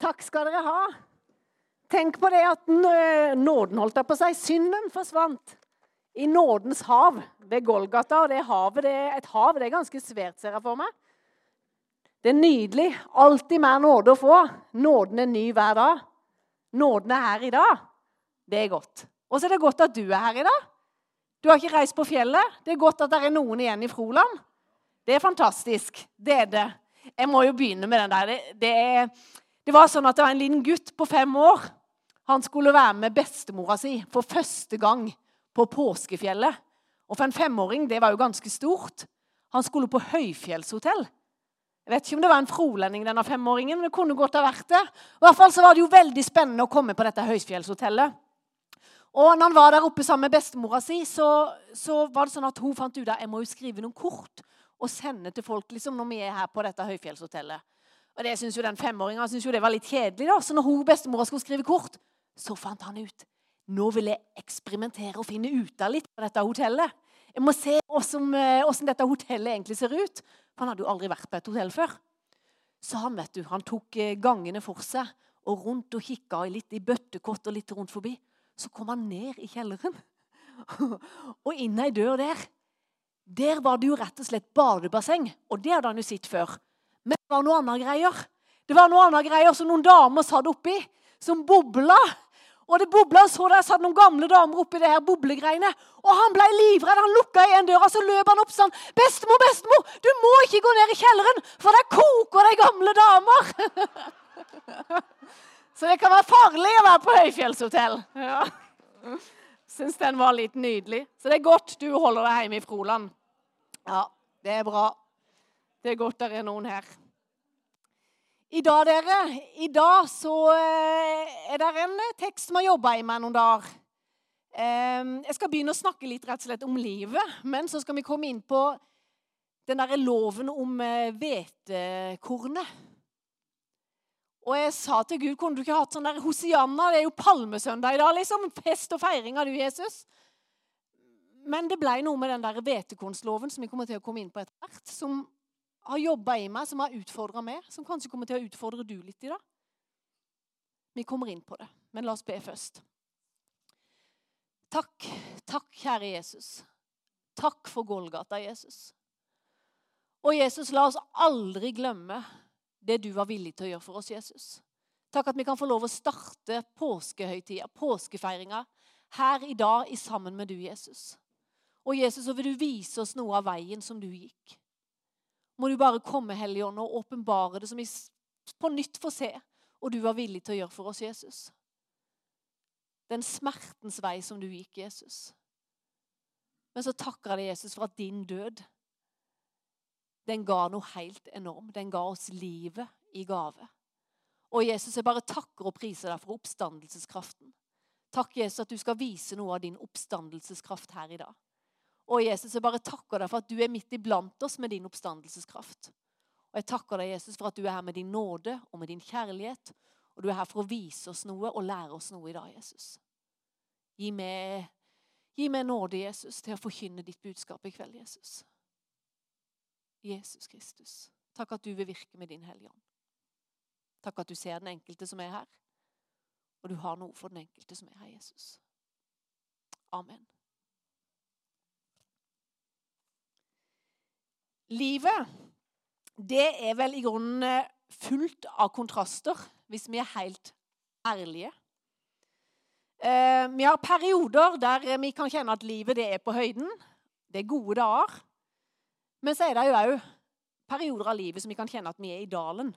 Takk skal dere ha. Tenk på det at nåden holdt jeg på seg. Synden forsvant i nådens hav ved Golgata. Og det havet, det, et hav det er ganske svært, ser jeg for meg. Det er nydelig. Alltid mer nåde å få. Nåden er ny hver dag. Nåden er her i dag. Det er godt. Og så er det godt at du er her i dag. Du har ikke reist på fjellet. Det er godt at det er noen igjen i Froland. Det er fantastisk. Det er det. Jeg må jo begynne med den der. Det, det, er, det var sånn at det var en liten gutt på fem år. Han skulle være med bestemora si for første gang på påskefjellet. Og for en femåring det var jo ganske stort. Han skulle på høyfjellshotell. Jeg vet ikke om det var en frolending, denne femåringen, men det kunne godt ha vært det. I hvert fall så var det jo veldig spennende å komme på dette høyfjellshotellet. Og når han var der oppe sammen med bestemora si, så, så var det sånn at hun fant ut at jeg må jo skrive noen kort og sende til folk liksom, når vi er her på dette høyfjellshotellet. Og det synes jo den femåringen synes jo det var litt kjedelig. da. Så når hun bestemora skulle skrive kort, så fant han ut nå vil jeg eksperimentere og finne ut av litt på dette hotellet. Jeg må se hvordan dette hotellet egentlig ser ut. For han hadde jo aldri vært på et hotell før. Så han vet du, han tok eh, gangene for seg og rundt og kikka litt i bøttekott og litt rundt forbi. Så kom han ned i kjelleren. og inn ei dør der. Der var det jo rett og slett badebasseng. Og det hadde han jo sett før. Men det var noe annet greier. Det var noe annet greier som noen damer satt oppi, som bobla. Og det bobla, og så der satt noen gamle damer oppi det her boblegreiene. Og han ble livredd. Han lukka igjen døra, så løp han opp sånn. 'Bestemor, bestemor, du må ikke gå ned i kjelleren, for der koker de gamle damer.' så det kan være farlig å være på høyfjellshotell. Ja. Syns den var litt nydelig. Så det er godt du holder deg hjemme i Froland. Ja, det er bra. Det er godt det er noen her. I dag, dere, i dag så eh, er det en tekst som har jobba i meg noen dager. Eh, Jeg skal begynne å snakke litt rett og slett om livet, men så skal vi komme inn på den derre loven om eh, hvetekornet. Og jeg sa til Gud kunne du ikke hatt sånn der Hosianna, det er jo palmesøndag i dag. liksom, Fest og feiring av du, Jesus. Men det ble noe med den der hvetekornsloven som vi kommer til å komme inn på etter hvert, som har jobba i meg, som har utfordra meg, som kanskje kommer til å utfordre du litt i dag. Vi kommer inn på det, men la oss be først. Takk, takk, kjære Jesus. Takk for Golgata, Jesus. Og Jesus, la oss aldri glemme det du var villig til å gjøre for oss, Jesus. Takk at vi kan få lov å starte påskehøytida, påskefeiringa, her i dag i sammen med du, Jesus. Og Jesus, så vil du vise oss noe av veien som du gikk. Må du bare komme, Hellige Ånd, og åpenbare det som vi på nytt får se, og du var villig til å gjøre for oss, Jesus. Den smertens vei som du gikk, Jesus. Men så takker jeg deg, Jesus, for at din død den ga noe helt enormt. Den ga oss livet i gave. Og Jesus, jeg bare takker og priser deg for oppstandelseskraften. Takk, Jesus, at du skal vise noe av din oppstandelseskraft her i dag. Og Jesus, jeg bare takker deg for at du er midt iblant oss med din oppstandelseskraft. Og jeg takker deg, Jesus, for at du er her med din nåde og med din kjærlighet. Og du er her for å vise oss noe og lære oss noe i dag, Jesus. Gi meg, gi meg nåde, Jesus, til å forkynne ditt budskap i kveld, Jesus. Jesus Kristus. Takk at du vil virke med din Hellige Ånd. Takk at du ser den enkelte som er her, og du har noe for den enkelte som er her, Jesus. Amen. Livet, det er vel i grunnen fullt av kontraster, hvis vi er helt ærlige. Eh, vi har perioder der vi kan kjenne at livet det er på høyden. Det er gode dager. Men så er det jo òg perioder av livet som vi kan kjenne at vi er i dalen.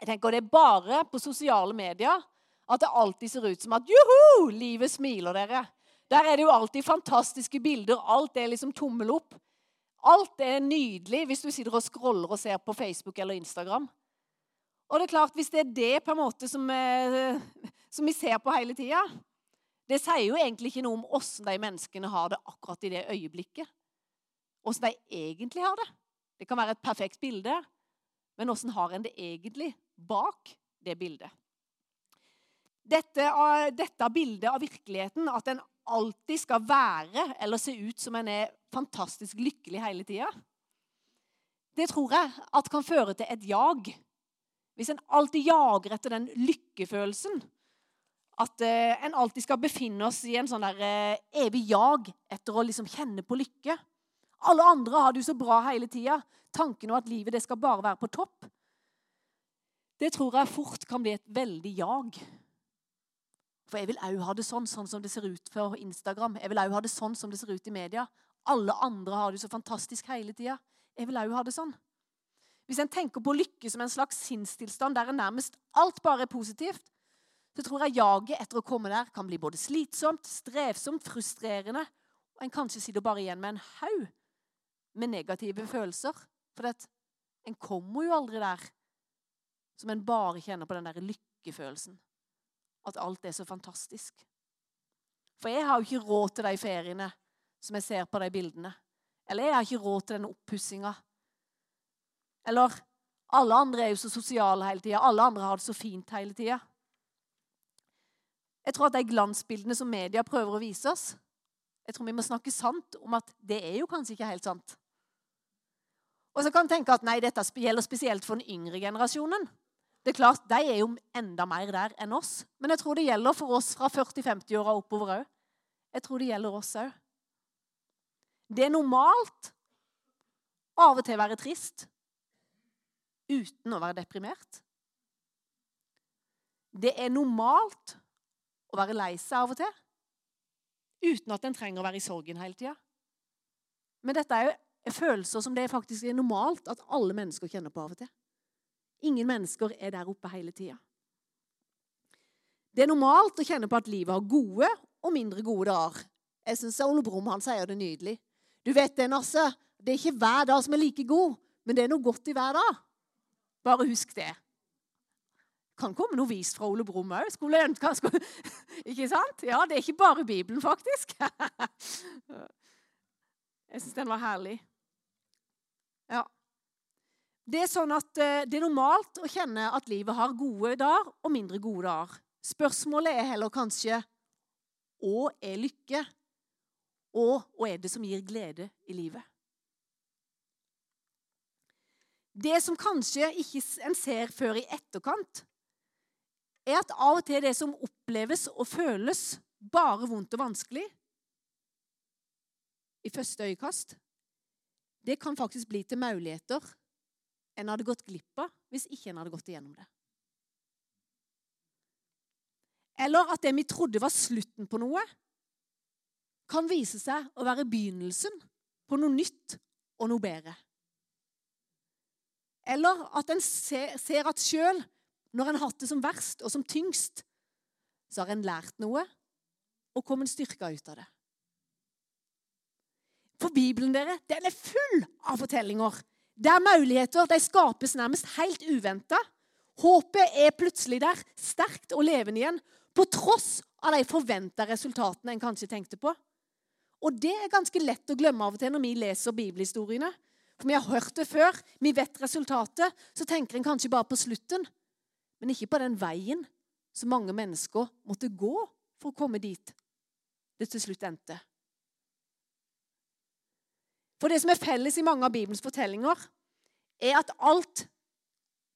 Jeg tenker Det er bare på sosiale medier at det alltid ser ut som at juhu, livet smiler dere. Der er det jo alltid fantastiske bilder. Alt er liksom tommel opp. Alt er nydelig hvis du sitter og scroller og ser på Facebook eller Instagram. Og det er klart, Hvis det er det på en måte som, eh, som vi ser på hele tida Det sier jo egentlig ikke noe om åssen de menneskene har det akkurat i det øyeblikket åssen de egentlig har det. Det kan være et perfekt bilde, men åssen har en det egentlig bak det bildet? Dette, dette, bildet av virkeligheten, at en alltid skal være eller se ut som en er fantastisk lykkelig hele tida, det tror jeg at kan føre til et jag. hvis en alltid jager etter den lykkefølelsen At eh, en alltid skal befinne oss i en sånn der eh, evig jag etter å liksom kjenne på lykke. Alle andre har det jo så bra hele tida. Tanken om at livet det skal bare være på topp. Det tror jeg fort kan bli et veldig jag. For jeg vil òg ha det sånn, sånn som det ser ut for Instagram. Jeg vil òg ha det sånn som det ser ut i media. Alle andre har det så fantastisk hele tida. Jeg vil òg ha det sånn. Hvis en tenker på lykke som en slags sinnstilstand der nærmest alt bare er positivt, så tror jeg jaget etter å komme der kan bli både slitsomt, strevsomt, frustrerende, og en kanskje sitter bare igjen med en haug med negative følelser. For det, en kommer jo aldri der som en bare kjenner på den der lykkefølelsen. At alt er så fantastisk. For jeg har jo ikke råd til de feriene som jeg ser på de bildene. Eller jeg har ikke råd til den oppussinga eller alle andre er jo så sosiale hele tida. Alle andre har det så fint hele tida. Jeg tror at de glansbildene som media prøver å vise oss Jeg tror vi må snakke sant om at det er jo kanskje ikke helt sant. Og så kan en tenke at nei, dette gjelder spesielt for den yngre generasjonen. Det er klart, De er jo enda mer der enn oss. Men jeg tror det gjelder for oss fra 40-50-åra oppover òg. Jeg tror det gjelder oss òg. Det er normalt av og til å være trist uten å være deprimert. Det er normalt å være lei seg av og til uten at en trenger å være i sorgen hele tida. Men dette er jo følelser som det faktisk er normalt at alle mennesker kjenner på av og til. Ingen mennesker er der oppe hele tida. Det er normalt å kjenne på at livet har gode og mindre gode dager. Jeg syns Ole Brumm han sier det nydelig. Du vet det, Nasse. Det er ikke hver dag som er like god, men det er noe godt i hver dag. Bare husk det. Kan komme noe vist fra Ole Brumm òg. Ikke sant? Ja, det er ikke bare Bibelen, faktisk. Jeg syns den var herlig. Ja. Det er sånn at eh, det er normalt å kjenne at livet har gode dager og mindre gode dager. Spørsmålet er heller kanskje hva er lykke? Og hva er det som gir glede i livet? Det som kanskje ikke en ser før i etterkant, er at av og til det som oppleves og føles bare vondt og vanskelig i første øyekast, det kan faktisk bli til muligheter en hadde gått glipp av hvis ikke en hadde gått igjennom det. Eller at det vi trodde var slutten på noe, kan vise seg å være begynnelsen på noe nytt og noe bedre. Eller at en ser, at sjøl, når en har hatt det som verst og som tyngst, så har en lært noe og kommet styrka ut av det. For Bibelen dere, den er full av fortellinger der muligheter de skapes nærmest helt uventa. Håpet er plutselig der, sterkt og levende igjen, på tross av de forventa resultatene en kanskje tenkte på. Og det er ganske lett å glemme av og til når vi leser bibelhistoriene. For vi har hørt det før, vi vet resultatet. Så tenker en kanskje bare på slutten, men ikke på den veien som mange mennesker måtte gå for å komme dit det til slutt endte. For det som er felles i mange av Bibelens fortellinger, er at alt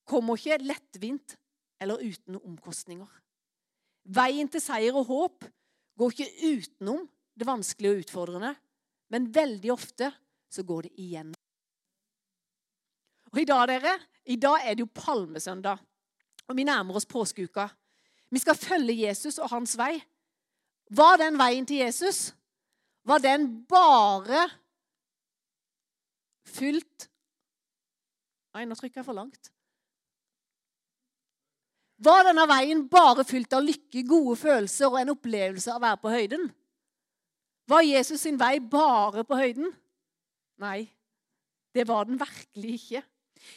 kommer ikke lettvint eller uten omkostninger. Veien til seier og håp går ikke utenom det vanskelige og utfordrende, men veldig ofte så går det igjen. Og i dag, dere, i dag er det jo palmesøndag. Og vi nærmer oss påskeuka. Vi skal følge Jesus og hans vei. Var den veien til Jesus? Var den bare fylt Nei, nå trykker jeg for langt. Var denne veien bare fylt av lykke, gode følelser og en opplevelse av å være på høyden? Var Jesus sin vei bare på høyden? Nei, det var den virkelig ikke.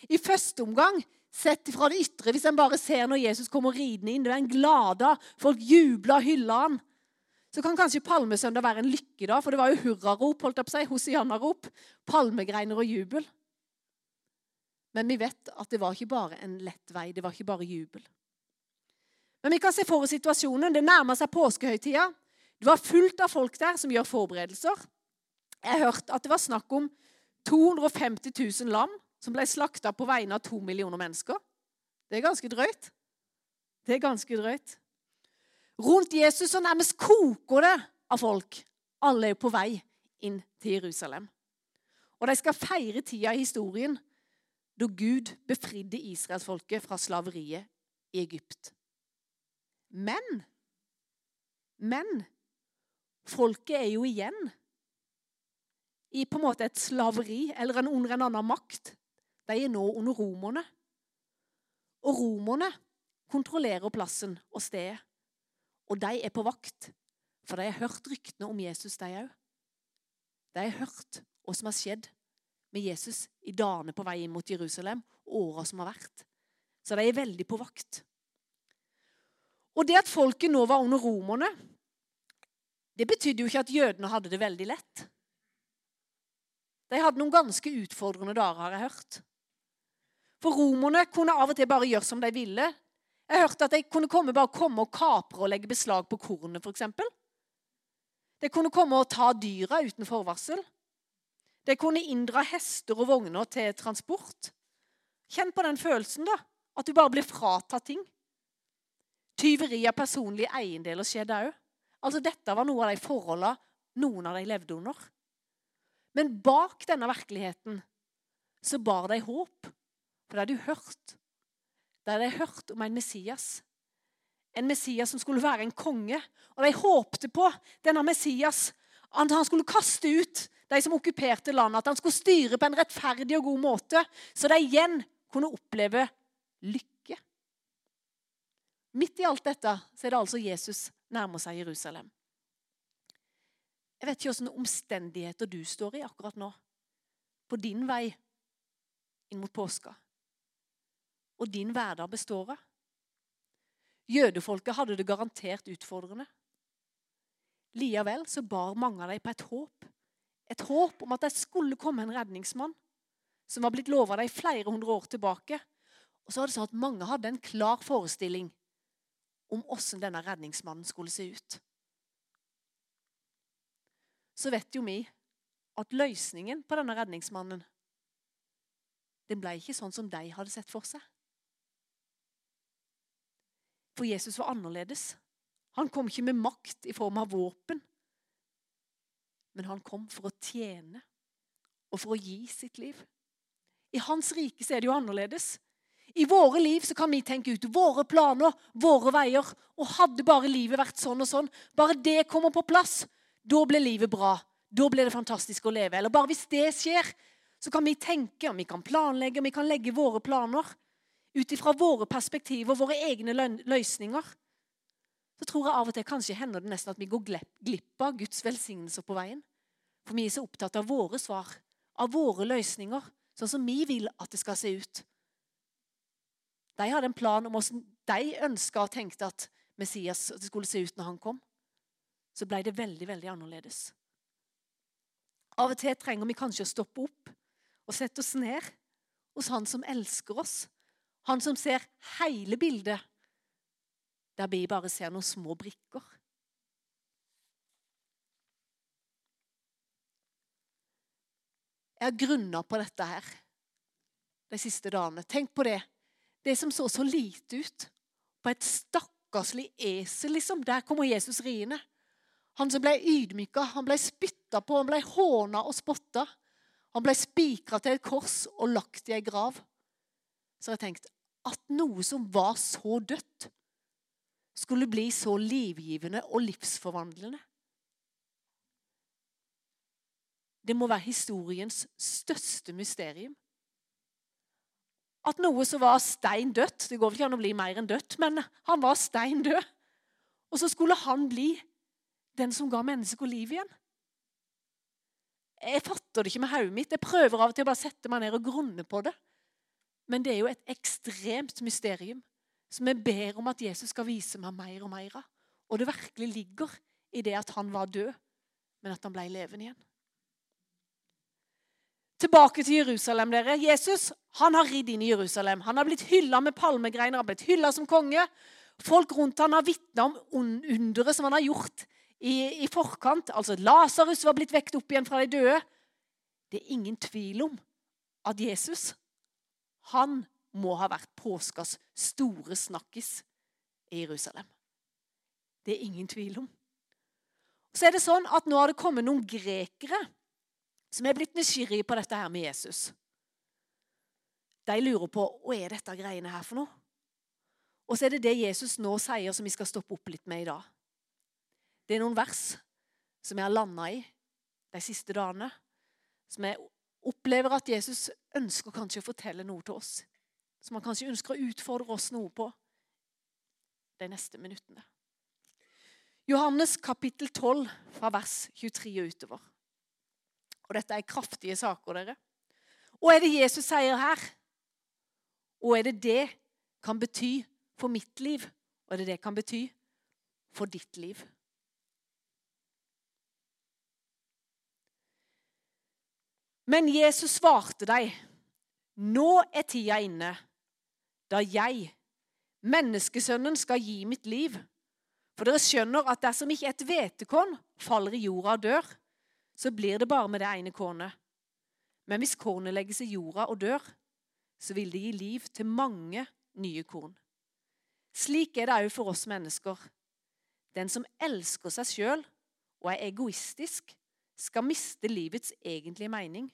I første omgang, sett fra det ytre, hvis en bare ser når Jesus kommer ridende inn, det er en glada, folk jubler og hyller han, så kan kanskje palmesøndag være en lykkedag, for det var jo hurrarop, holdt jeg på å si, hosianna-rop, palmegreiner og jubel. Men vi vet at det var ikke bare en lett vei, det var ikke bare jubel. Men vi kan se for oss situasjonen. Det nærmer seg påskehøytida. Det var fullt av folk der som gjør forberedelser. Jeg hørte at det var snakk om 250 000 lam som ble slakta på vegne av to millioner mennesker. Det er ganske drøyt. Det er ganske drøyt. Rundt Jesus så nærmest koker det av folk. Alle er på vei inn til Jerusalem. Og de skal feire tida i historien da Gud befridde israelsfolket fra slaveriet i Egypt. Men Men folket er jo igjen i på en måte et slaveri eller en, under en annen makt. De er nå under romerne. Og romerne kontrollerer plassen og stedet. Og de er på vakt, for de har hørt ryktene om Jesus, de òg. De har hørt hva som har skjedd med Jesus i dagene på vei inn mot Jerusalem, åra som har vært. Så de er veldig på vakt. Og det at folket nå var under romerne, det betydde jo ikke at jødene hadde det veldig lett. De hadde noen ganske utfordrende dager, har jeg hørt. For romerne kunne av og til bare gjøre som de ville. Jeg hørte at de kunne komme, bare komme og kapre og legge beslag på kornet, f.eks. De kunne komme og ta dyra uten forvarsel. De kunne inndra hester og vogner til transport. Kjenn på den følelsen, da. At du bare blir fratatt ting. Tyveri av personlige eiendeler skjedde òg. Altså, dette var noe av de forholdene noen av de levde under. Men bak denne virkeligheten så bar de håp. For det hadde du hørt. Det hadde de hørt om en Messias. En Messias som skulle være en konge. Og de håpte på denne Messias. At han skulle kaste ut de som okkuperte landet. At han skulle styre på en rettferdig og god måte, så de igjen kunne oppleve lykke. Midt i alt dette så er det altså Jesus nærmer seg Jerusalem. Jeg vet ikke hvilke omstendigheter du står i akkurat nå, på din vei inn mot påska. Og din hverdag består av. Jødefolket hadde det garantert utfordrende. Likevel så bar mange av dem på et håp. Et håp om at det skulle komme en redningsmann som var blitt lova dem flere hundre år tilbake. Og så var det sånn at mange hadde en klar forestilling om åssen denne redningsmannen skulle se ut. Så vet jo vi at løsningen på denne redningsmannen den ble ikke sånn som de hadde sett for seg. For Jesus var annerledes. Han kom ikke med makt i form av våpen. Men han kom for å tjene og for å gi sitt liv. I hans rike så er det jo annerledes. I våre liv så kan vi tenke ut våre planer, våre veier. Og hadde bare livet vært sånn og sånn, bare det kommer på plass, da blir livet bra. Da blir det fantastisk å leve. Eller bare hvis det skjer, så kan vi tenke, vi kan planlegge, vi kan legge våre planer ut ifra våre perspektiver, våre egne løsninger, så tror jeg av og til kanskje hender det nesten at vi går glipp av Guds velsignelser på veien. For vi er så opptatt av våre svar, av våre løsninger, sånn som vi vil at det skal se ut. De hadde en plan om hvordan de ønska og tenkte at Messias skulle se ut når han kom. Så ble det veldig, veldig annerledes. Av og til trenger vi kanskje å stoppe opp og sette oss ned hos Han som elsker oss, han som ser hele bildet, der vi bare ser noen små brikker. Jeg har grunna på dette her de siste dagene. Tenk på det. Det som så så lite ut. På et stakkarslig esel, liksom. Der kommer Jesus riende. Han som ble ydmyka, han ble spytta på, han ble håna og spotta. Han ble spikra til et kors og lagt i ei grav. Så jeg tenkt at noe som var så dødt, skulle bli så livgivende og livsforvandlende. Det må være historiens største mysterium. At noe som var stein dødt Det går vel ikke an å bli mer enn dødt, men han var stein død. Og så skulle han bli den som ga mennesker liv igjen. Jeg fatter det ikke med hodet mitt. Jeg prøver av og til å bare sette meg ned og grunne på det. Men det er jo et ekstremt mysterium som jeg ber om at Jesus skal vise meg mer og mer av. Og det virkelig ligger i det at han var død, men at han ble levende igjen. Tilbake til Jerusalem. dere. Jesus han har ridd inn i Jerusalem. Han har blitt hylla med palmegreiner, har blitt hylla som konge. Folk rundt han har vitna om underet som han har gjort i, i forkant. Altså, Lasarus var blitt vekt opp igjen fra de døde. Det er ingen tvil om at Jesus han må ha vært påskas store snakkis i Jerusalem. Det er ingen tvil om. Så er det sånn at Nå har det kommet noen grekere som er blitt nysgjerrige på dette her med Jesus. De lurer på hva er dette greiene her for noe. Og så er det det Jesus nå sier, som vi skal stoppe opp litt med i dag. Det er noen vers som jeg har landa i de siste dagene, som jeg opplever at Jesus ønsker kanskje å fortelle noe til oss. Som han kanskje ønsker å utfordre oss noe på de neste minuttene. Johannes kapittel 12, fra vers 23 og utover. Og dette er kraftige saker, dere. Hva er det Jesus sier her? Hva er det det kan bety for mitt liv? Hva er det det kan bety for ditt liv? Men Jesus svarte dem, 'Nå er tida inne, da jeg, menneskesønnen, skal gi mitt liv.' For dere skjønner at dersom ikke et hvetekorn faller i jorda og dør, så blir det bare med det ene kornet. Men hvis kornet legges i jorda og dør, så vil det gi liv til mange nye korn. Slik er det òg for oss mennesker. Den som elsker seg sjøl og er egoistisk, skal miste livets egentlige mening.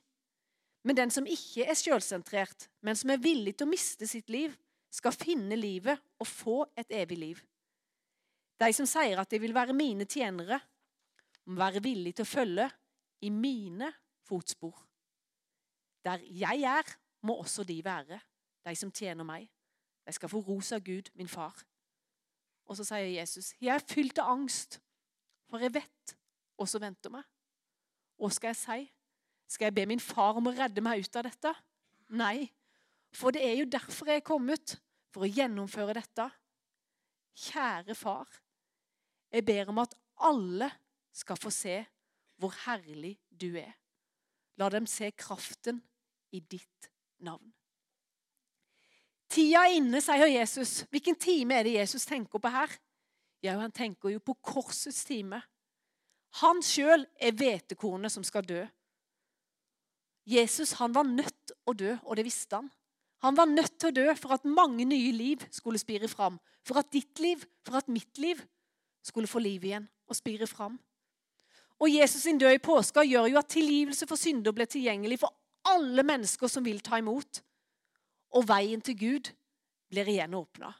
Men den som ikke er sjølsentrert, men som er villig til å miste sitt liv, skal finne livet og få et evig liv. De som sier at de vil være mine tjenere, må være villige til å følge i mine fotspor. Der jeg er, må også de være, de som tjener meg. De skal få ros av Gud, min far. Og så sier Jesus, 'Jeg er fylt av angst, for jeg vet hva som venter meg.' Hva skal jeg si? Skal jeg be min far om å redde meg ut av dette? Nei, for det er jo derfor jeg er kommet, for å gjennomføre dette. Kjære far, jeg ber om at alle skal få se hvor herlig du er. La dem se kraften i ditt navn. Tida er inne, sier Jesus. Hvilken time er det Jesus tenker på her? Ja, Han tenker jo på korsets time. Han sjøl er hvetekornet som skal dø. Jesus han var nødt til å dø, og det visste han. Han var nødt til å dø for at mange nye liv skulle spire fram. For at ditt liv, for at mitt liv, skulle få liv igjen og spire fram. Og Jesus sin død i påska gjør jo at tilgivelse for synder ble tilgjengelig for alle mennesker som vil ta imot. Og veien til Gud blir igjen åpna.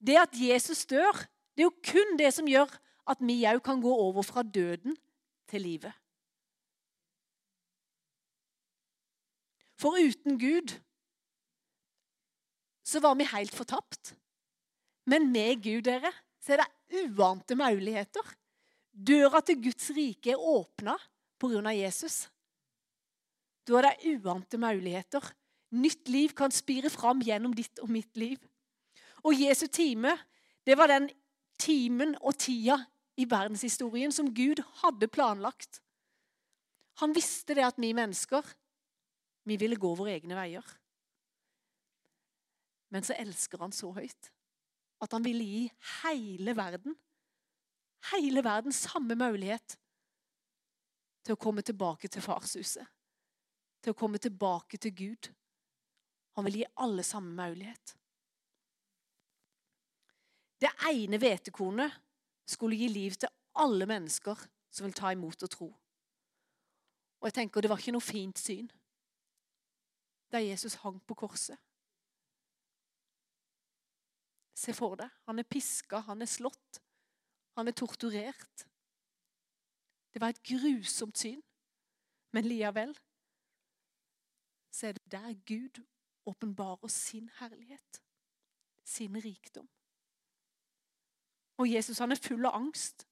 Det at Jesus dør, det er jo kun det som gjør at vi òg kan gå over fra døden til livet. For uten Gud så var vi helt fortapt. Men med Gud, dere, så er det uante muligheter. Døra til Guds rike er åpna pga. Jesus. Da er det uante muligheter. Nytt liv kan spire fram gjennom ditt og mitt liv. Og Jesu time, det var den timen og tida i verdenshistorien som Gud hadde planlagt. Han visste det at vi mennesker vi ville gå våre egne veier. Men så elsker han så høyt at han ville gi hele verden hele verden samme mulighet til å komme tilbake til farshuset. Til å komme tilbake til Gud. Han vil gi alle samme mulighet. Det ene hvetekornet skulle gi liv til alle mennesker som vil ta imot og tro. Og jeg tenker Det var ikke noe fint syn da Jesus hang på korset. Se for deg. Han er piska, han er slått, han er torturert. Det var et grusomt syn. Men likevel så er det der Gud åpenbarer sin herlighet, sin rikdom. Og Jesus han er full av angst,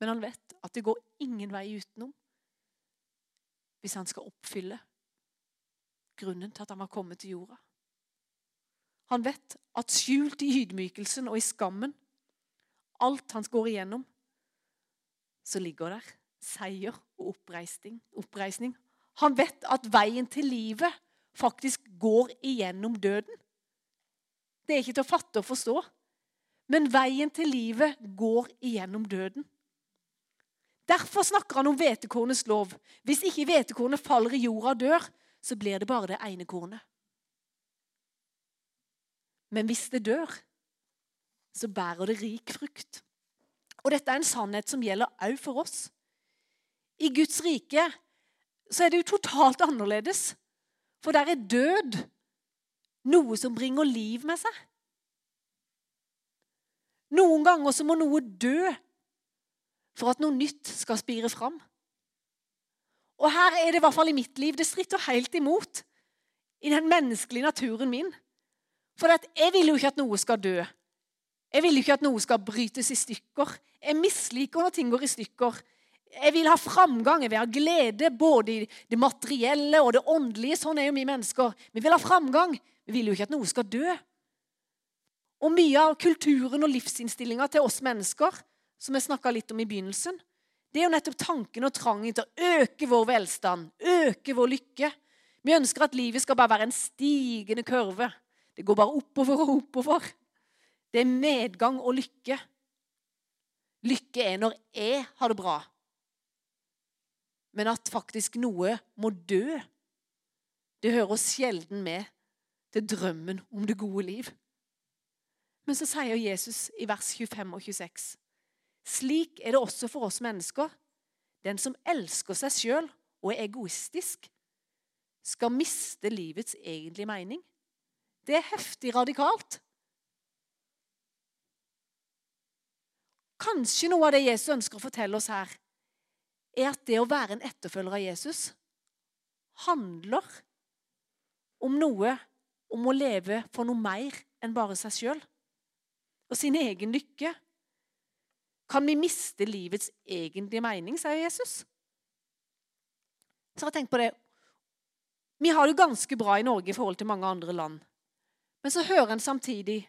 men han vet at det går ingen vei utenom hvis han skal oppfylle grunnen til at han var kommet til jorda. Han vet at skjult i ydmykelsen og i skammen, alt han går igjennom, så ligger der seier og oppreisning. oppreisning. Han vet at veien til livet faktisk går igjennom døden. Det er ikke til å fatte og forstå, men veien til livet går igjennom døden. Derfor snakker han om hvetekornets lov. Hvis ikke hvetekornet faller i jorda og dør, så blir det bare det ene kornet. Men hvis det dør, så bærer det rik frukt. Og dette er en sannhet som gjelder òg for oss. I Guds rike så er det jo totalt annerledes. For der er død noe som bringer liv med seg. Noen ganger så må noe dø for at noe nytt skal spire fram. Og her er det i hvert fall i mitt liv. Det stritter helt imot i den menneskelige naturen min. For jeg vil jo ikke at noe skal dø. Jeg vil jo ikke at noe skal brytes i stykker. Jeg misliker når ting går i stykker. Jeg vil ha framgang, jeg vil ha glede både i det materielle og det åndelige. Sånn er jo vi mennesker. Vi vil ha framgang. Vi vil jo ikke at noe skal dø. Og mye av kulturen og livsinnstillinga til oss mennesker, som jeg snakka litt om i begynnelsen, det er jo nettopp tanken og trangen til å øke vår velstand, øke vår lykke. Vi ønsker at livet skal bare være en stigende kurve. Det går bare oppover og oppover. Det er medgang og lykke. Lykke er når jeg har det bra. Men at faktisk noe må dø, det hører sjelden med til drømmen om det gode liv. Men så sier Jesus i vers 25 og 26.: Slik er det også for oss mennesker. Den som elsker seg sjøl og er egoistisk, skal miste livets egentlige mening. Det er heftig radikalt. Kanskje noe av det Jesus ønsker å fortelle oss her, er at det å være en etterfølger av Jesus handler om noe om å leve for noe mer enn bare seg sjøl og sin egen lykke. Kan vi miste livets egentlige mening, sier Jesus. Så jeg tenkt på det. Vi har det ganske bra i Norge i forhold til mange andre land. Men så hører en samtidig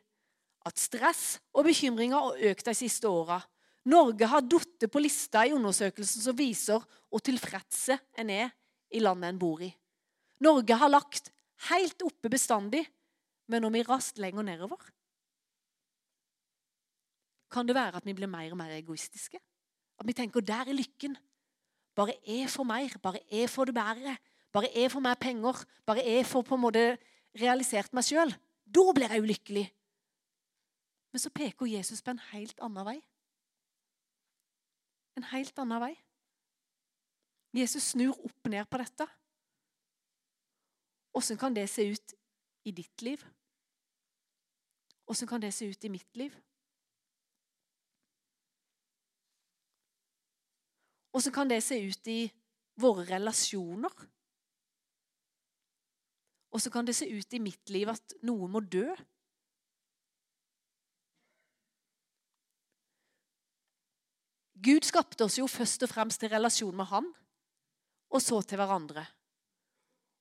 at stress og bekymringer har økt de siste åra. Norge har falt på lista i undersøkelsen som viser hvor tilfredse en er i landet en bor i. Norge har lagt helt oppe bestandig, men når vi raskt lenger nedover Kan det være at vi blir mer og mer egoistiske? At vi tenker 'der er lykken'. Bare jeg får mer, bare jeg får det bedre. Bare jeg får mer penger, bare jeg får på en måte realisert meg sjøl. Da blir jeg ulykkelig. Men så peker Jesus på en helt annen vei. En helt annen vei. Jesus snur opp ned på dette. Åssen kan det se ut i ditt liv? Åssen kan det se ut i mitt liv? Åssen kan det se ut i våre relasjoner? Og så kan det se ut i mitt liv at noe må dø? Gud skapte oss jo først og fremst til relasjon med Han, og så til hverandre.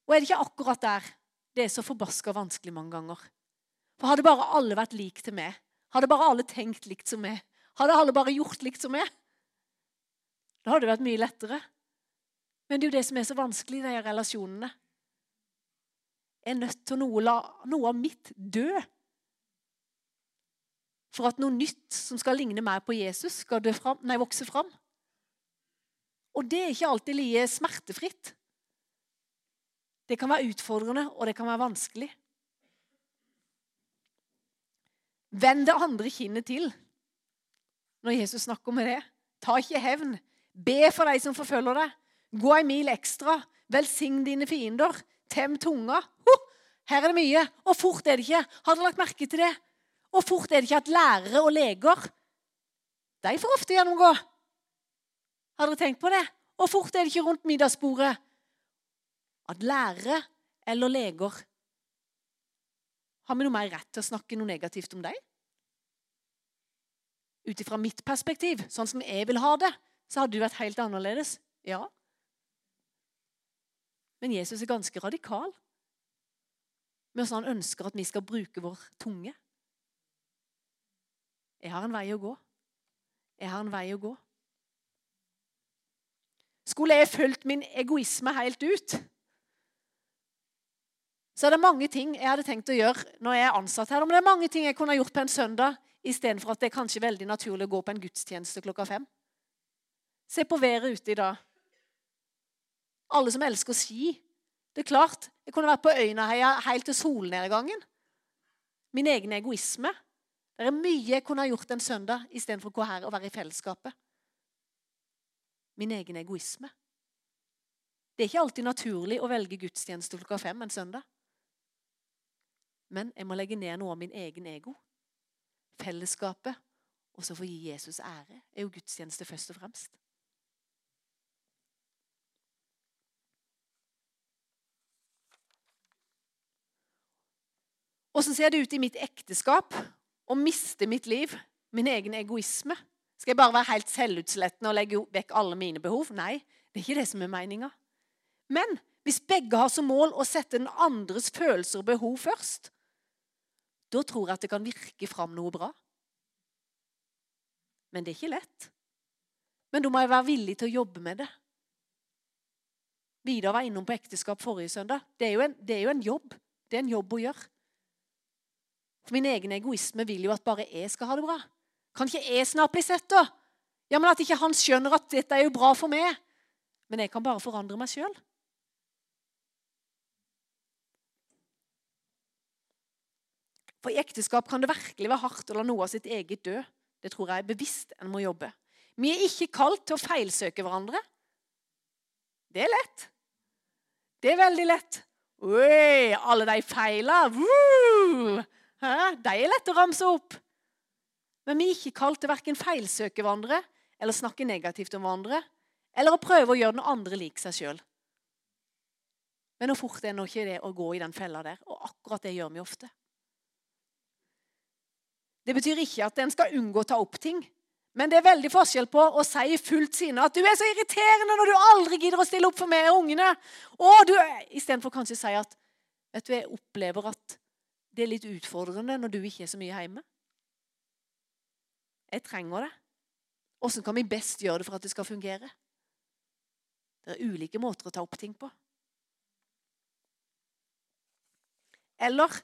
Og er det ikke akkurat der det er så forbaska vanskelig mange ganger? For hadde bare alle vært lik til meg, hadde bare alle tenkt likt som meg, hadde alle bare gjort likt som meg, da hadde det vært mye lettere. Men det er jo det som er så vanskelig i de relasjonene. Jeg er nødt til å la noe av mitt dø for at noe nytt som skal ligne mer på Jesus, skal fram, nei, vokse fram. Og det er ikke alltid like smertefritt. Det kan være utfordrende, og det kan være vanskelig. Vend det andre kinnet til når Jesus snakker med det. Ta ikke hevn. Be for de som forfølger deg. Gå en mil ekstra. Velsign dine fiender. Tem tunga. Huh, her er det mye, og fort er det ikke. Har dere lagt merke til det? Og fort er det ikke at lærere og leger de får ofte gjennomgå. Har dere tenkt på det? Og fort er det ikke rundt middagsbordet at lærere eller leger Har vi noe mer rett til å snakke noe negativt om dem? Ut ifra mitt perspektiv, sånn som jeg vil ha det, så hadde det vært helt annerledes. Ja. Men Jesus er ganske radikal med hvordan han ønsker at vi skal bruke vår tunge. Jeg har en vei å gå. Jeg har en vei å gå. Skulle jeg fulgt min egoisme helt ut, så er det mange ting jeg hadde tenkt å gjøre når jeg er ansatt her. Men det er mange ting jeg kunne gjort på en søndag istedenfor at det er kanskje veldig naturlig å gå på en gudstjeneste klokka fem. Se på været ute i dag. Alle som elsker ski. Det er klart, Jeg kunne vært på Øynaheia helt til solnedgangen. Min egen egoisme. Det er mye jeg kunne ha gjort en søndag istedenfor å gå her og være i fellesskapet. Min egen egoisme. Det er ikke alltid naturlig å velge gudstjeneste klokka fem en søndag. Men jeg må legge ned noe av min egen ego. Fellesskapet, og så få gi Jesus ære, er jo gudstjeneste først og fremst. Åssen ser det ut i mitt ekteskap å miste mitt liv, min egen egoisme? Skal jeg bare være helt selvutslettende og legge vekk alle mine behov? Nei, det er ikke det som er meninga. Men hvis begge har som mål å sette den andres følelser og behov først, da tror jeg at det kan virke fram noe bra. Men det er ikke lett. Men da må jeg være villig til å jobbe med det. Vidar var innom på ekteskap forrige søndag. Det er, en, det er jo en jobb. Det er en jobb å gjøre. For min egen egoisme vil jo at bare jeg skal ha det bra. Kan ikke jeg snart bli sett, da? Ja, men At ikke han skjønner at dette er jo bra for meg. Men jeg kan bare forandre meg sjøl. For i ekteskap kan det virkelig være hardt å la noe av sitt eget dø. Det tror jeg er bevisst en må jobbe. Vi er ikke kalt til å feilsøke hverandre. Det er lett. Det er veldig lett. Oi, alle de feila. Woo! De er lett å ramse opp. Men vi er ikke kalt til verken feilsøke hverandre eller snakke negativt om hverandre, eller å prøve å gjøre den andre lik seg sjøl. Men hvor fort er nå ikke det å gå i den fella der? Og akkurat det gjør vi ofte. Det betyr ikke at en skal unngå å ta opp ting. Men det er veldig forskjell på å si i fullt sinne at 'du er så irriterende når du aldri gidder å stille opp for meg og ungene'. Og du, Istedenfor kanskje å si at 'vet du, jeg opplever at det er litt utfordrende når du ikke er så mye hjemme. Jeg trenger det. Åssen kan vi best gjøre det for at det skal fungere? Det er ulike måter å ta opp ting på. Eller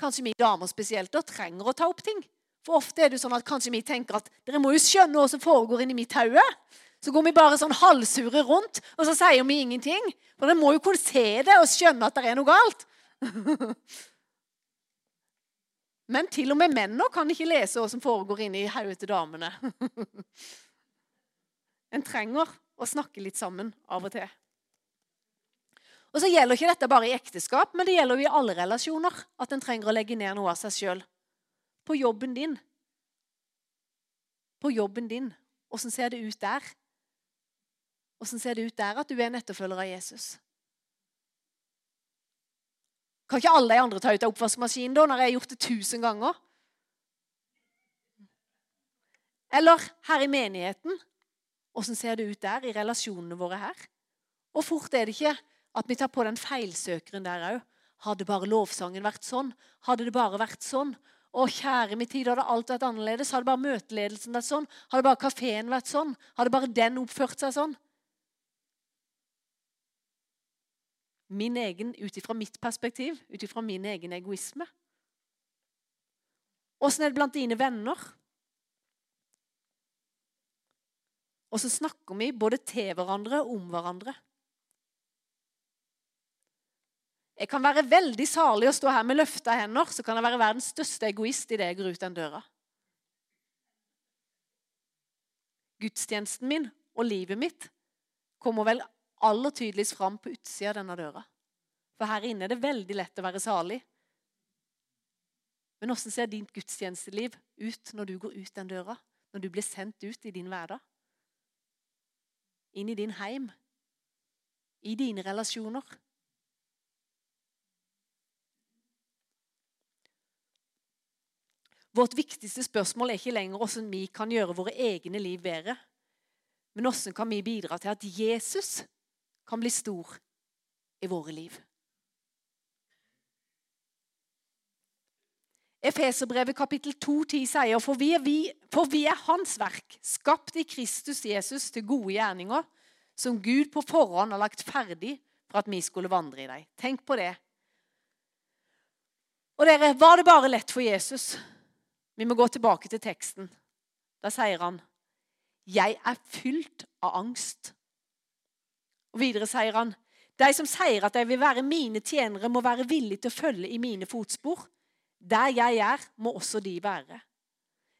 kanskje vi damer spesielt da trenger å ta opp ting. For ofte er det sånn at kanskje vi tenker at dere må jo skjønne hva som foregår inni mitt hode. Så går vi bare sånn halvsure rundt, og så sier vi ingenting. For dere må jo kunne se det og skjønne at det er noe galt. Men til og med mennene kan ikke lese hva som foregår inni hodet til damene. en trenger å snakke litt sammen av og til. Og så gjelder ikke dette bare i ekteskap, men det gjelder jo i alle relasjoner. At en trenger å legge ned noe av seg sjøl. På jobben din. På jobben din. Åssen ser det ut der? Åssen ser det ut der at du er en etterfølger av Jesus? Kan ikke alle de andre ta ut av oppvaskmaskinen da, når jeg har gjort det tusen ganger? Eller her i menigheten. Åssen ser det ut der, i relasjonene våre her? Og fort er det ikke at vi tar på den feilsøkeren der òg. Hadde bare lovsangen vært sånn? Hadde det bare vært sånn? Å, kjære min tid, hadde alt vært annerledes? Hadde bare møteledelsen vært sånn? Hadde bare kafeen vært sånn? Hadde bare den oppført seg sånn? Min egen, ut ifra mitt perspektiv, ut ifra min egen egoisme? Åssen er det blant dine venner? Og så snakker vi både til hverandre og om hverandre. Jeg kan være veldig salig å stå her med løfta hender, så kan jeg være verdens største egoist idet jeg går ut den døra. Gudstjenesten min og livet mitt kommer vel aller tydeligst fram på utsida av denne døra. For her inne er det veldig lett å være salig. Men åssen ser ditt gudstjenesteliv ut når du går ut den døra? Når du blir sendt ut i din hverdag? Inn i din heim? I dine relasjoner? Vårt viktigste spørsmål er ikke lenger hvordan vi kan gjøre våre egne liv bedre, men hvordan kan vi bidra til at Jesus kan bli stor i våre liv. Efeserbrevet kapittel 2,10 sier for vi, vi, for vi er Hans verk, skapt i Kristus Jesus til gode gjerninger, som Gud på forhånd har lagt ferdig for at vi skulle vandre i dem. Tenk på det. Og dere, var det bare lett for Jesus? Vi må gå tilbake til teksten. Da sier han, 'Jeg er fylt av angst og videre sier han de som sier at de vil være mine tjenere, må være villige til å følge i mine fotspor. Der jeg er, må også de være.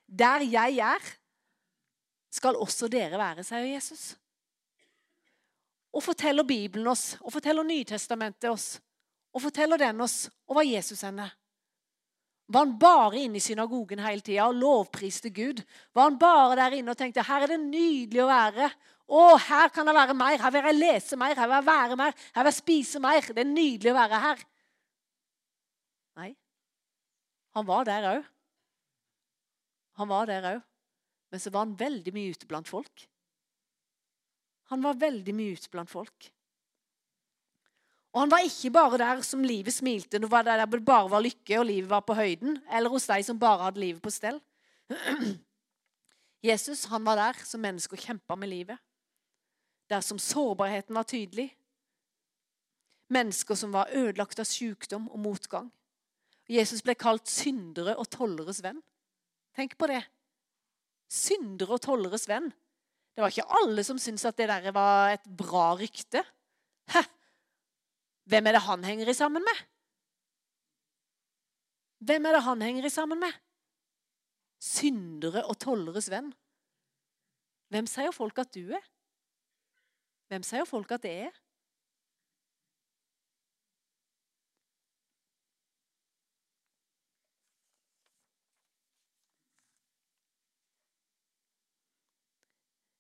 Der jeg er, skal også dere være, sier Jesus. Og forteller Bibelen oss, og forteller Nytestamentet oss, og forteller den oss, og hva Jesus henne? Var han bare inne i synagogen hele tida og lovpriste Gud? Var han bare der inne og tenkte her er det nydelig å være? Å, her kan jeg være mer, her vil jeg lese mer, her vil jeg være mer, her vil jeg spise mer. Det er nydelig å være her. Nei. Han var der òg. Han var der òg. Men så var han veldig mye ute blant folk. Han var veldig mye ute blant folk. Og han var ikke bare der som livet smilte, det der det bare var lykke og livet var på høyden, eller hos de som bare hadde livet på stell. Jesus han var der som menneske og kjempa med livet. Der som sårbarheten var tydelig. Mennesker som var ødelagt av sykdom og motgang. Jesus ble kalt syndere og tolleres venn. Tenk på det. Syndere og tolleres venn. Det var ikke alle som syntes at det der var et bra rykte. Hæ? Hvem er det han henger i sammen med? Hvem er det han henger i sammen med? Syndere og tolleres venn. Hvem sier folk at du er? Hvem sier folk at det er?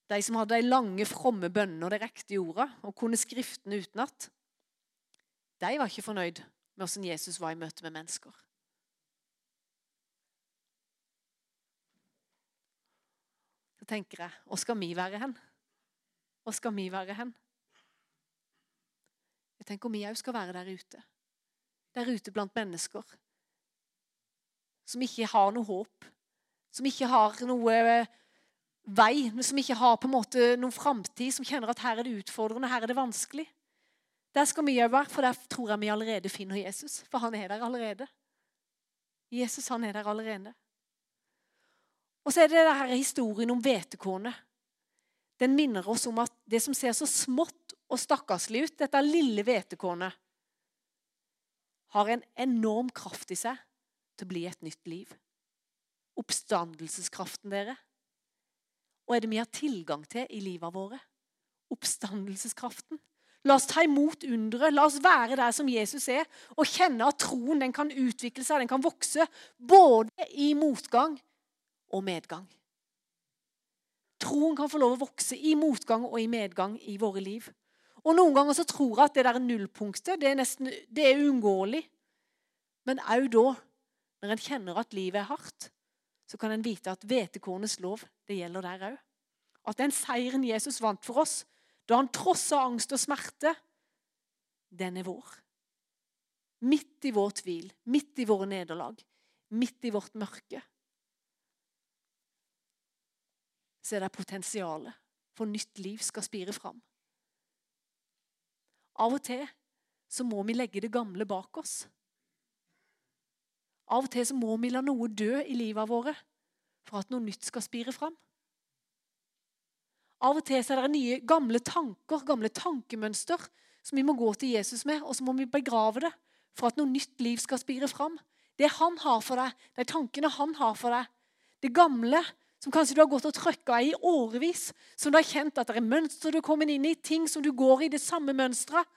De som hadde de lange, fromme bønnene og de riktige orda og kunne Skriftene utenat, de var ikke fornøyd med hvordan Jesus var i møte med mennesker. Da tenker jeg hvor skal vi være hen? Hvor skal vi være hen? Jeg tenker vi òg skal være der ute. Der ute blant mennesker som ikke har noe håp, som ikke har noe vei, som ikke har på en måte noen framtid, som kjenner at her er det utfordrende, her er det vanskelig. Der skal vi òg være, for der tror jeg vi allerede finner Jesus. For han er der allerede. Jesus han er der allerede. Og så er det denne historien om hvetekornet. Den minner oss om at det som ser så smått og stakkarslig ut, dette lille hvetekornet, har en enorm kraft i seg til å bli et nytt liv. Oppstandelseskraften, dere. Og er det vi har tilgang til i livet våre? Oppstandelseskraften. La oss ta imot underet. La oss være der som Jesus er, og kjenne at troen den kan utvikle seg, den kan vokse, både i motgang og medgang. Troen kan få lov å vokse i motgang og i medgang i våre liv. Og Noen ganger så tror jeg at det der nullpunktet det er, nesten, det er uunngåelig. Men òg da, når en kjenner at livet er hardt, så kan en vite at hvetekornets lov det gjelder der òg. At den seieren Jesus vant for oss, da han trossa angst og smerte, den er vår. Midt i vår tvil, midt i våre nederlag, midt i vårt mørke. Så er det potensialet for nytt liv skal spire fram. Av og til så må vi legge det gamle bak oss. Av og til så må vi la noe dø i livet våre for at noe nytt skal spire fram. Av og til så er det nye, gamle tanker, gamle tankemønster, som vi må gå til Jesus med, og så må vi begrave det for at noe nytt liv skal spire fram. Det han har for deg, de tankene han har for deg, det gamle som kanskje du har gått og trøkka i årevis, som du har kjent at det er mønster du har kommet inn i, ting som du går i, det samme mønsteret.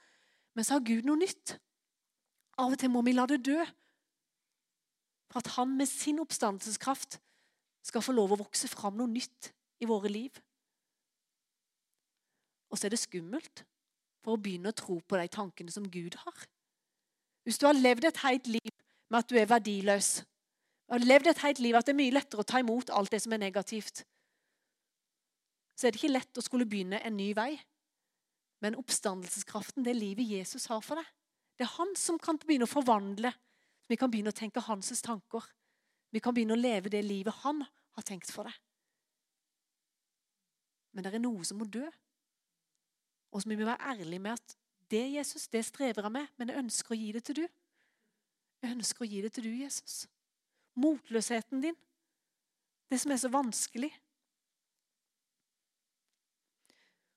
Men så har Gud noe nytt. Av og til må vi la det dø. For at han med sin oppstandelseskraft skal få lov å vokse fram noe nytt i våre liv. Og så er det skummelt for å begynne å tro på de tankene som Gud har. Hvis du har levd et helt liv med at du er verdiløs, har levd et helt liv at det er mye lettere å ta imot alt det som er negativt, så er det ikke lett å skulle begynne en ny vei. Men oppstandelseskraften, det livet Jesus har for deg. Det er han som kan begynne å forvandle. Vi kan begynne å tenke hans tanker. Vi kan begynne å leve det livet han har tenkt for deg. Men det er noe som må dø. Og så må vi være ærlige med at det Jesus, det strever jeg med, men jeg ønsker å gi det til du. Jeg ønsker å gi det til du, Jesus. Motløsheten din. Det som er så vanskelig.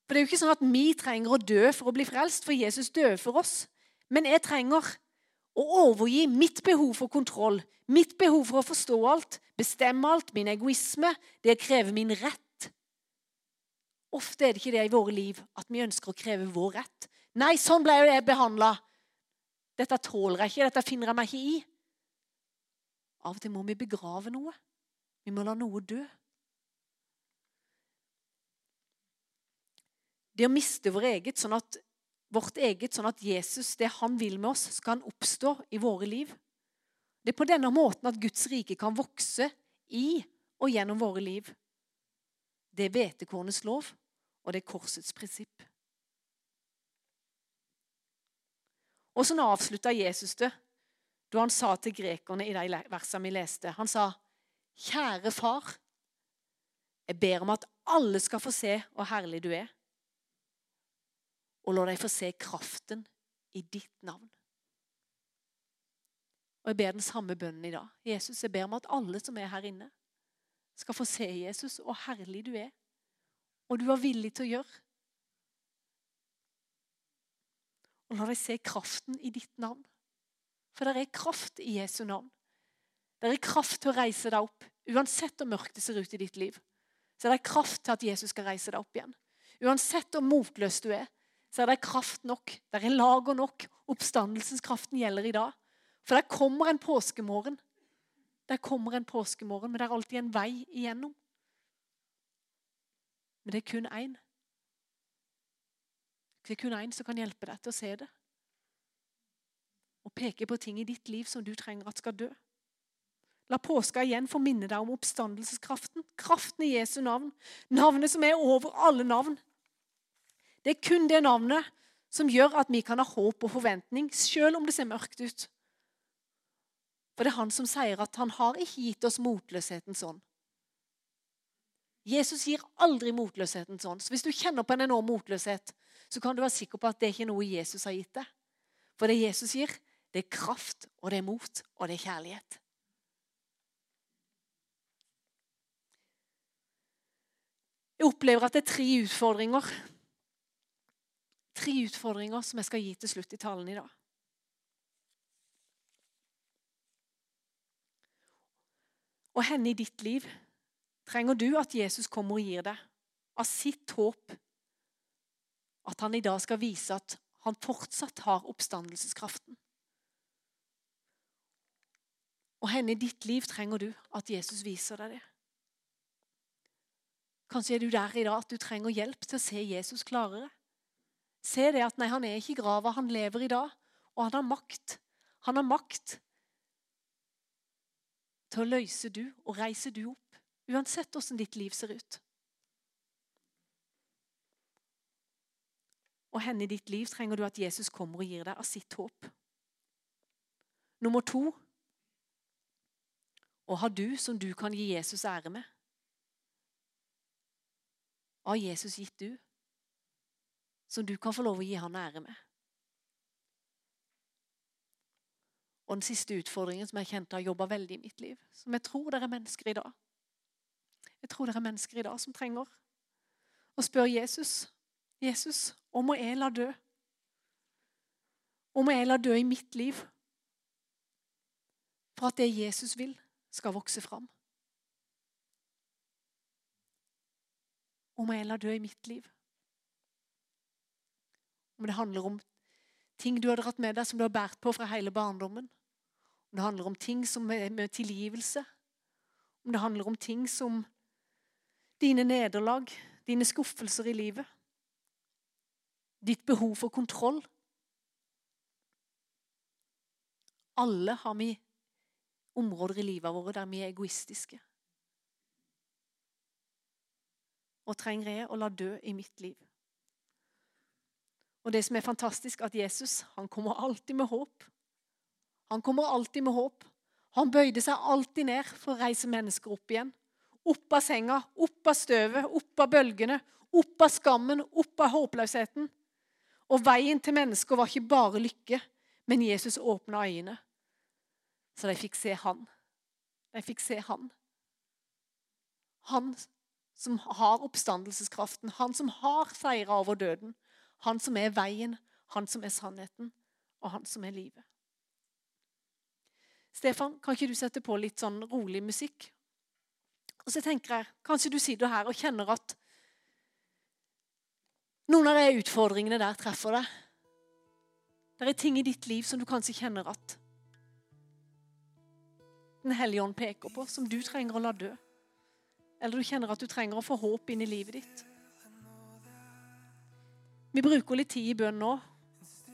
For Det er jo ikke sånn at vi trenger å dø for å bli frelst, for Jesus døde for oss. Men jeg trenger Å overgi mitt behov for kontroll, mitt behov for å forstå alt, bestemme alt, min egoisme, det krever min rett. Ofte er det ikke det i våre liv at vi ønsker å kreve vår rett. Nei, sånn ble jeg behandla. Dette tåler jeg ikke, dette finner jeg meg ikke i. Av og til må vi begrave noe. Vi må la noe dø. Det å miste vår eget, sånn at, vårt eget, sånn at Jesus, det han vil med oss, skal oppstå i våre liv. Det er på denne måten at Guds rike kan vokse i og gjennom våre liv. Det er hvetekornets lov, og det er korsets prinsipp. Og sånn avslutta Jesus det da han sa til grekerne i de versene vi leste. Han sa, 'Kjære far, jeg ber om at alle skal få se hvor herlig du er.' Og la dem få se kraften i ditt navn. Og Jeg ber den samme bønnen i dag. Jesus, jeg ber om at alle som er her inne, skal få se Jesus, hvor herlig du er. Og du var villig til å gjøre. Og la dem se kraften i ditt navn. For det er kraft i Jesu navn. Det er kraft til å reise deg opp. Uansett hvor mørkt det ser ut i ditt liv, så er det kraft til at Jesus skal reise deg opp igjen. Uansett hvor motløs du er, så er det kraft nok. Det er lager nok. Oppstandelseskraften gjelder i dag. For der kommer en påskemorgen. Der kommer en påskemorgen, men det er alltid en vei igjennom. Men det er kun én. Det er kun én som kan hjelpe deg til å se det peke på ting i ditt liv som du trenger at skal dø. La påska igjen få minne deg om oppstandelseskraften. Kraften i Jesu navn. Navnet som er over alle navn. Det er kun det navnet som gjør at vi kan ha håp og forventning, selv om det ser mørkt ut. For det er han som sier at han har ikke gitt oss motløsheten sånn. Jesus gir aldri motløsheten sånn. Så hvis du kjenner på en enorm motløshet, så kan du være sikker på at det ikke er noe Jesus har gitt deg. For det Jesus gir, det er kraft, og det er mot, og det er kjærlighet. Jeg opplever at det er tre utfordringer Tre utfordringer som jeg skal gi til slutt i talen i dag. Og henne i ditt liv trenger du at Jesus kommer og gir deg av sitt håp. At han i dag skal vise at han fortsatt har oppstandelseskraften. Og henne i ditt liv trenger du at Jesus viser deg det. Kanskje er du der i dag at du trenger hjelp til å se Jesus klarere. Se det at nei, han er ikke i grava, han lever i dag, og han har makt. Han har makt til å løse du og reise du opp, uansett åssen ditt liv ser ut. Og henne i ditt liv trenger du at Jesus kommer og gir deg av sitt håp. Nummer to og har du som du kan gi Jesus ære med? Har Jesus gitt du, som du kan få lov å gi han ære med? Og den siste utfordringen som jeg kjente har jobba veldig i mitt liv, som jeg tror dere er mennesker i dag Jeg tror dere er mennesker i dag som trenger å spørre Jesus Jesus, om må jeg la dø? Om må jeg la dø i mitt liv for at det Jesus vil, skal vokse fram. Om jeg lar dø i mitt liv. Om det handler om ting du har dratt med deg som du har båret på fra hele barndommen. Om det handler om ting som er med tilgivelse. Om det handler om ting som dine nederlag, dine skuffelser i livet. Ditt behov for kontroll. Alle har vi områder i livet vårt der vi er egoistiske. Og trenger jeg å la dø i mitt liv. Og det som er fantastisk, at Jesus han kommer alltid med håp. Han kommer alltid med håp. Han bøyde seg alltid ned for å reise mennesker opp igjen. Opp av senga, opp av støvet, opp av bølgene, opp av skammen, opp av håpløsheten. Og veien til mennesker var ikke bare lykke, men Jesus åpna øynene så de fikk se han. De fikk se han. Han som har oppstandelseskraften, han som har seira over døden. Han som er veien, han som er sannheten, og han som er livet. Stefan, kan ikke du sette på litt sånn rolig musikk? Og så tenker jeg, Kanskje du sitter her og kjenner at noen av de utfordringene der treffer deg. Det er ting i ditt liv som du kanskje kjenner at Den hellige ånd peker på, som du trenger å la dø. Eller du kjenner at du trenger å få håp inn i livet ditt. Vi bruker litt tid i bønn nå.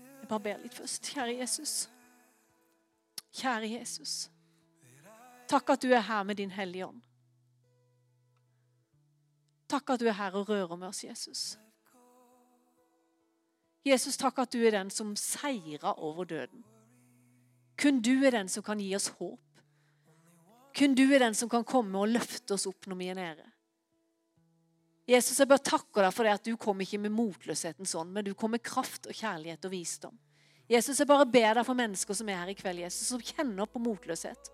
Jeg bare ber litt først. Kjære Jesus. Kjære Jesus. Takk at du er her med din Hellige Ånd. Takk at du er her og rører med oss, Jesus. Jesus, takk at du er den som seira over døden. Kun du er den som kan gi oss håp. Kun du er den som kan komme og løfte oss opp når vi er nede. Jesus, jeg bare takker deg for det at du kom ikke med motløsheten sånn, men du kom med kraft og kjærlighet og visdom. Jesus, jeg bare ber deg for mennesker som er her i kveld, Jesus, som kjenner på motløshet.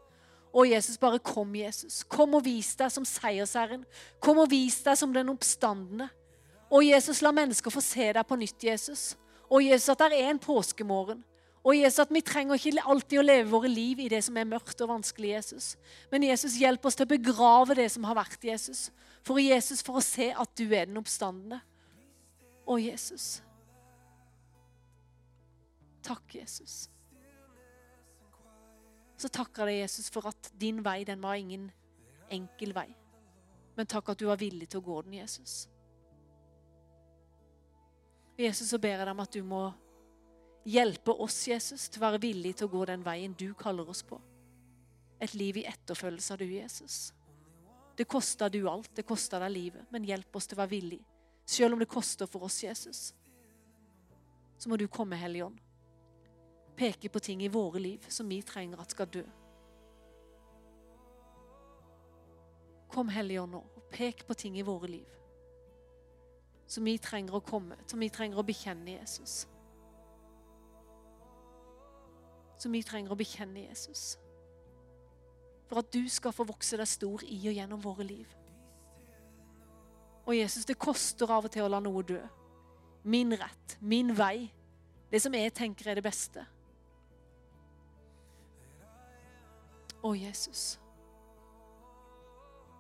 Å, Jesus, bare kom, Jesus. Kom og vis deg som seiersherren. Kom og vis deg som den oppstandende. Å, Jesus, la mennesker få se deg på nytt, Jesus. Og Jesus, at det er en påskemorgen. Og Jesus, at vi trenger ikke alltid å leve våre liv i det som er mørkt og vanskelig, Jesus. Men Jesus, hjelp oss til å begrave det som har vært Jesus. For Jesus, for å se at du er den oppstandende. Å, Jesus. Takk, Jesus. Så takker jeg deg, Jesus, for at din vei, den var ingen enkel vei. Men takk at du var villig til å gå den, Jesus. Jesus, så ber jeg deg om at du må hjelpe oss, Jesus, til å være villig til å gå den veien du kaller oss på. Et liv i etterfølgelse av du, Jesus. Det koster du alt, det koster deg livet, men hjelp oss til å være villig. Selv om det koster for oss, Jesus, så må du komme, Hellige Ånd. Peke på ting i våre liv som vi trenger at skal dø. Kom, Hellige Ånd, nå, og pek på ting i våre liv som vi trenger å komme, som vi trenger å bekjenne Jesus. Som vi trenger å bekjenne Jesus. For at du skal få vokse deg stor i og gjennom våre liv. Og Jesus, det koster av og til å la noe dø. Min rett, min vei. Det som jeg tenker er det beste. Å, Jesus.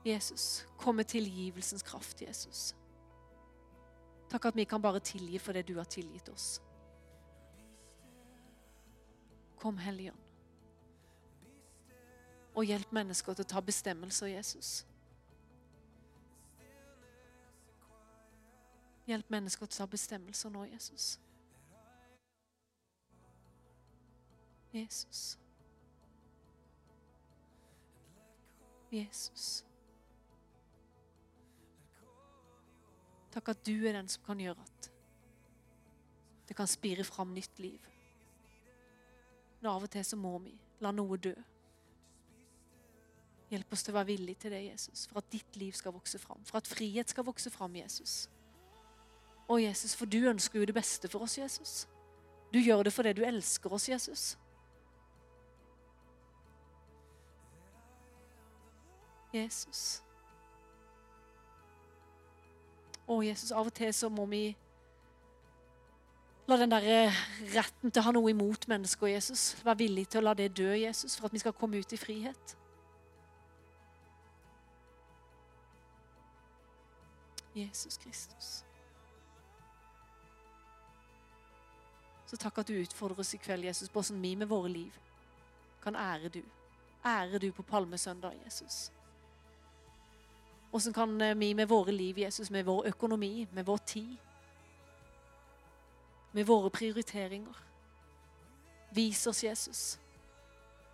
Jesus, kom med tilgivelsens kraft, Jesus. Takk at vi kan bare tilgi for det du har tilgitt oss. Kom, Hellige Ånd. Og hjelp mennesker til å ta bestemmelser, Jesus. Hjelp mennesker til å ta bestemmelser nå, Jesus. Jesus. Jesus. Takk at du er den som kan gjøre at det kan spire fram nytt liv. Men av og til så må vi la noe dø. Hjelp oss til å være villige til det, Jesus, for at ditt liv skal vokse fram. For at frihet skal vokse fram, Jesus. Å, Jesus, for du ønsker jo det beste for oss, Jesus. Du gjør det fordi du elsker oss, Jesus. Jesus. Å, Jesus, av og til så må vi la den der eh, retten til å ha noe imot mennesker, Jesus, være villig til å la det dø, Jesus, for at vi skal komme ut i frihet. Jesus Kristus. Så takk at du utfordrer oss i kveld, Jesus, på hvordan vi med våre liv kan ære du. Ære du på palmesøndag, Jesus. Hvordan kan eh, vi med våre liv, Jesus, med vår økonomi, med vår tid, med våre prioriteringer Vis oss, Jesus.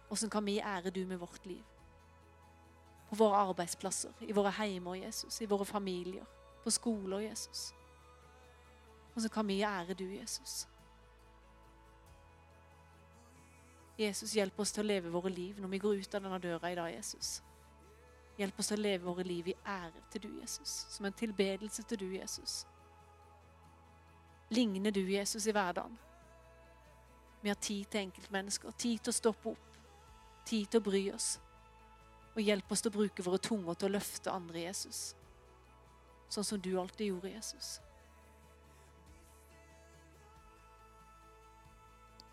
Hvordan kan vi ære du med vårt liv? På våre arbeidsplasser, i våre heimer, Jesus, i våre familier, på skoler, Jesus. Hvordan kan vi ære du, Jesus? Jesus, hjelp oss til å leve våre liv når vi går ut av denne døra i dag, Jesus. Hjelp oss til å leve våre liv i ære til du, Jesus. Som en tilbedelse til du, Jesus ligner du Jesus i hverdagen? Vi har tid til enkeltmennesker, tid til å stoppe opp, tid til å bry oss. Og hjelpe oss til å bruke våre tunger til å løfte andre Jesus. Sånn som du alltid gjorde, Jesus.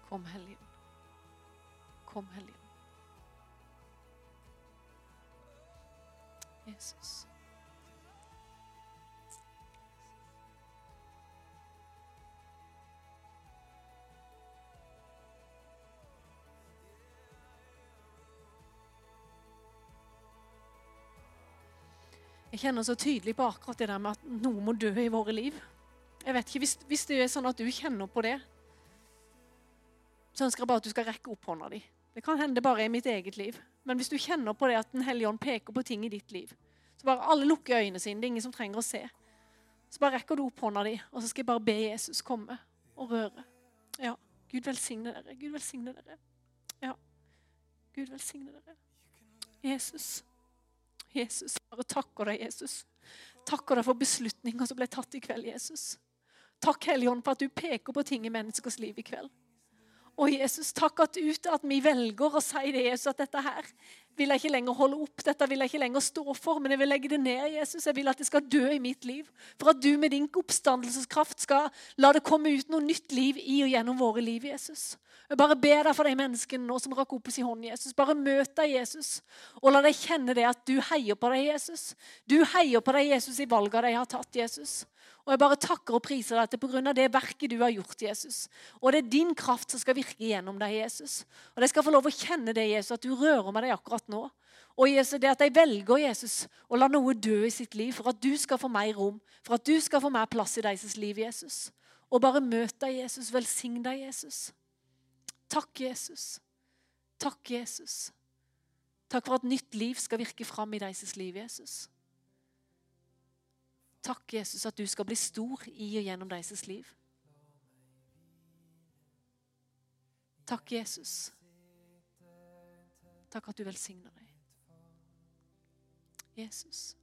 Kom, Hellige Kom, Hellige Jesus. Jeg kjenner så tydelig på akkurat det der med at noe må dø i våre liv. Jeg vet ikke, Hvis, hvis det er sånn at du kjenner på det, så ønsker jeg bare at du skal rekke opp hånda di. Det kan hende bare i mitt eget liv. Men hvis du kjenner på det at Den hellige ånd peker på ting i ditt liv, så bare alle lukker øynene sine. Det er ingen som trenger å se. Så bare rekker du opp hånda di, og så skal jeg bare be Jesus komme og røre. Ja. Gud velsigne dere. Gud velsigne dere. Ja. Gud velsigne dere. Jesus. Jesus, bare takker deg, Jesus. Takker deg for beslutninger som ble tatt i kveld, Jesus. Takk, Hellige Ånd, for at du peker på ting i menneskers liv i kveld. Og Jesus, takk at ut at vi velger å si det, Jesus, at dette her vil jeg ikke lenger holde opp, dette vil jeg ikke lenger stå for, men jeg vil legge det ned, Jesus. Jeg vil at det skal dø i mitt liv. For at du med din oppstandelseskraft skal la det komme ut noe nytt liv i og gjennom våre liv, Jesus. Jeg bare ber deg for de menneskene nå som rakk opp i sin hånd, Jesus. Bare møt deg, Jesus, og la deg kjenne det at du heier på deg, Jesus. Du heier på deg, Jesus, i valgene de har tatt, Jesus. Og jeg bare takker og priser deg at det er pga. det verket du har gjort, Jesus. Og det er din kraft som skal virke gjennom deg, Jesus. Og de skal få lov å kjenne det, Jesus, at du rører med deg akkurat nå. Og Jesus, det at de velger Jesus å la noe dø i sitt liv for at du skal få mer rom, for at du skal få mer plass i deres liv, Jesus. Og bare møt deg, Jesus. Velsign deg, Jesus. Takk, Jesus. Takk, Jesus. Takk for at nytt liv skal virke fram i deres liv, Jesus. Takk, Jesus, at du skal bli stor i og gjennom deres liv. Takk, Jesus. Takk at du velsigner deg. Jesus.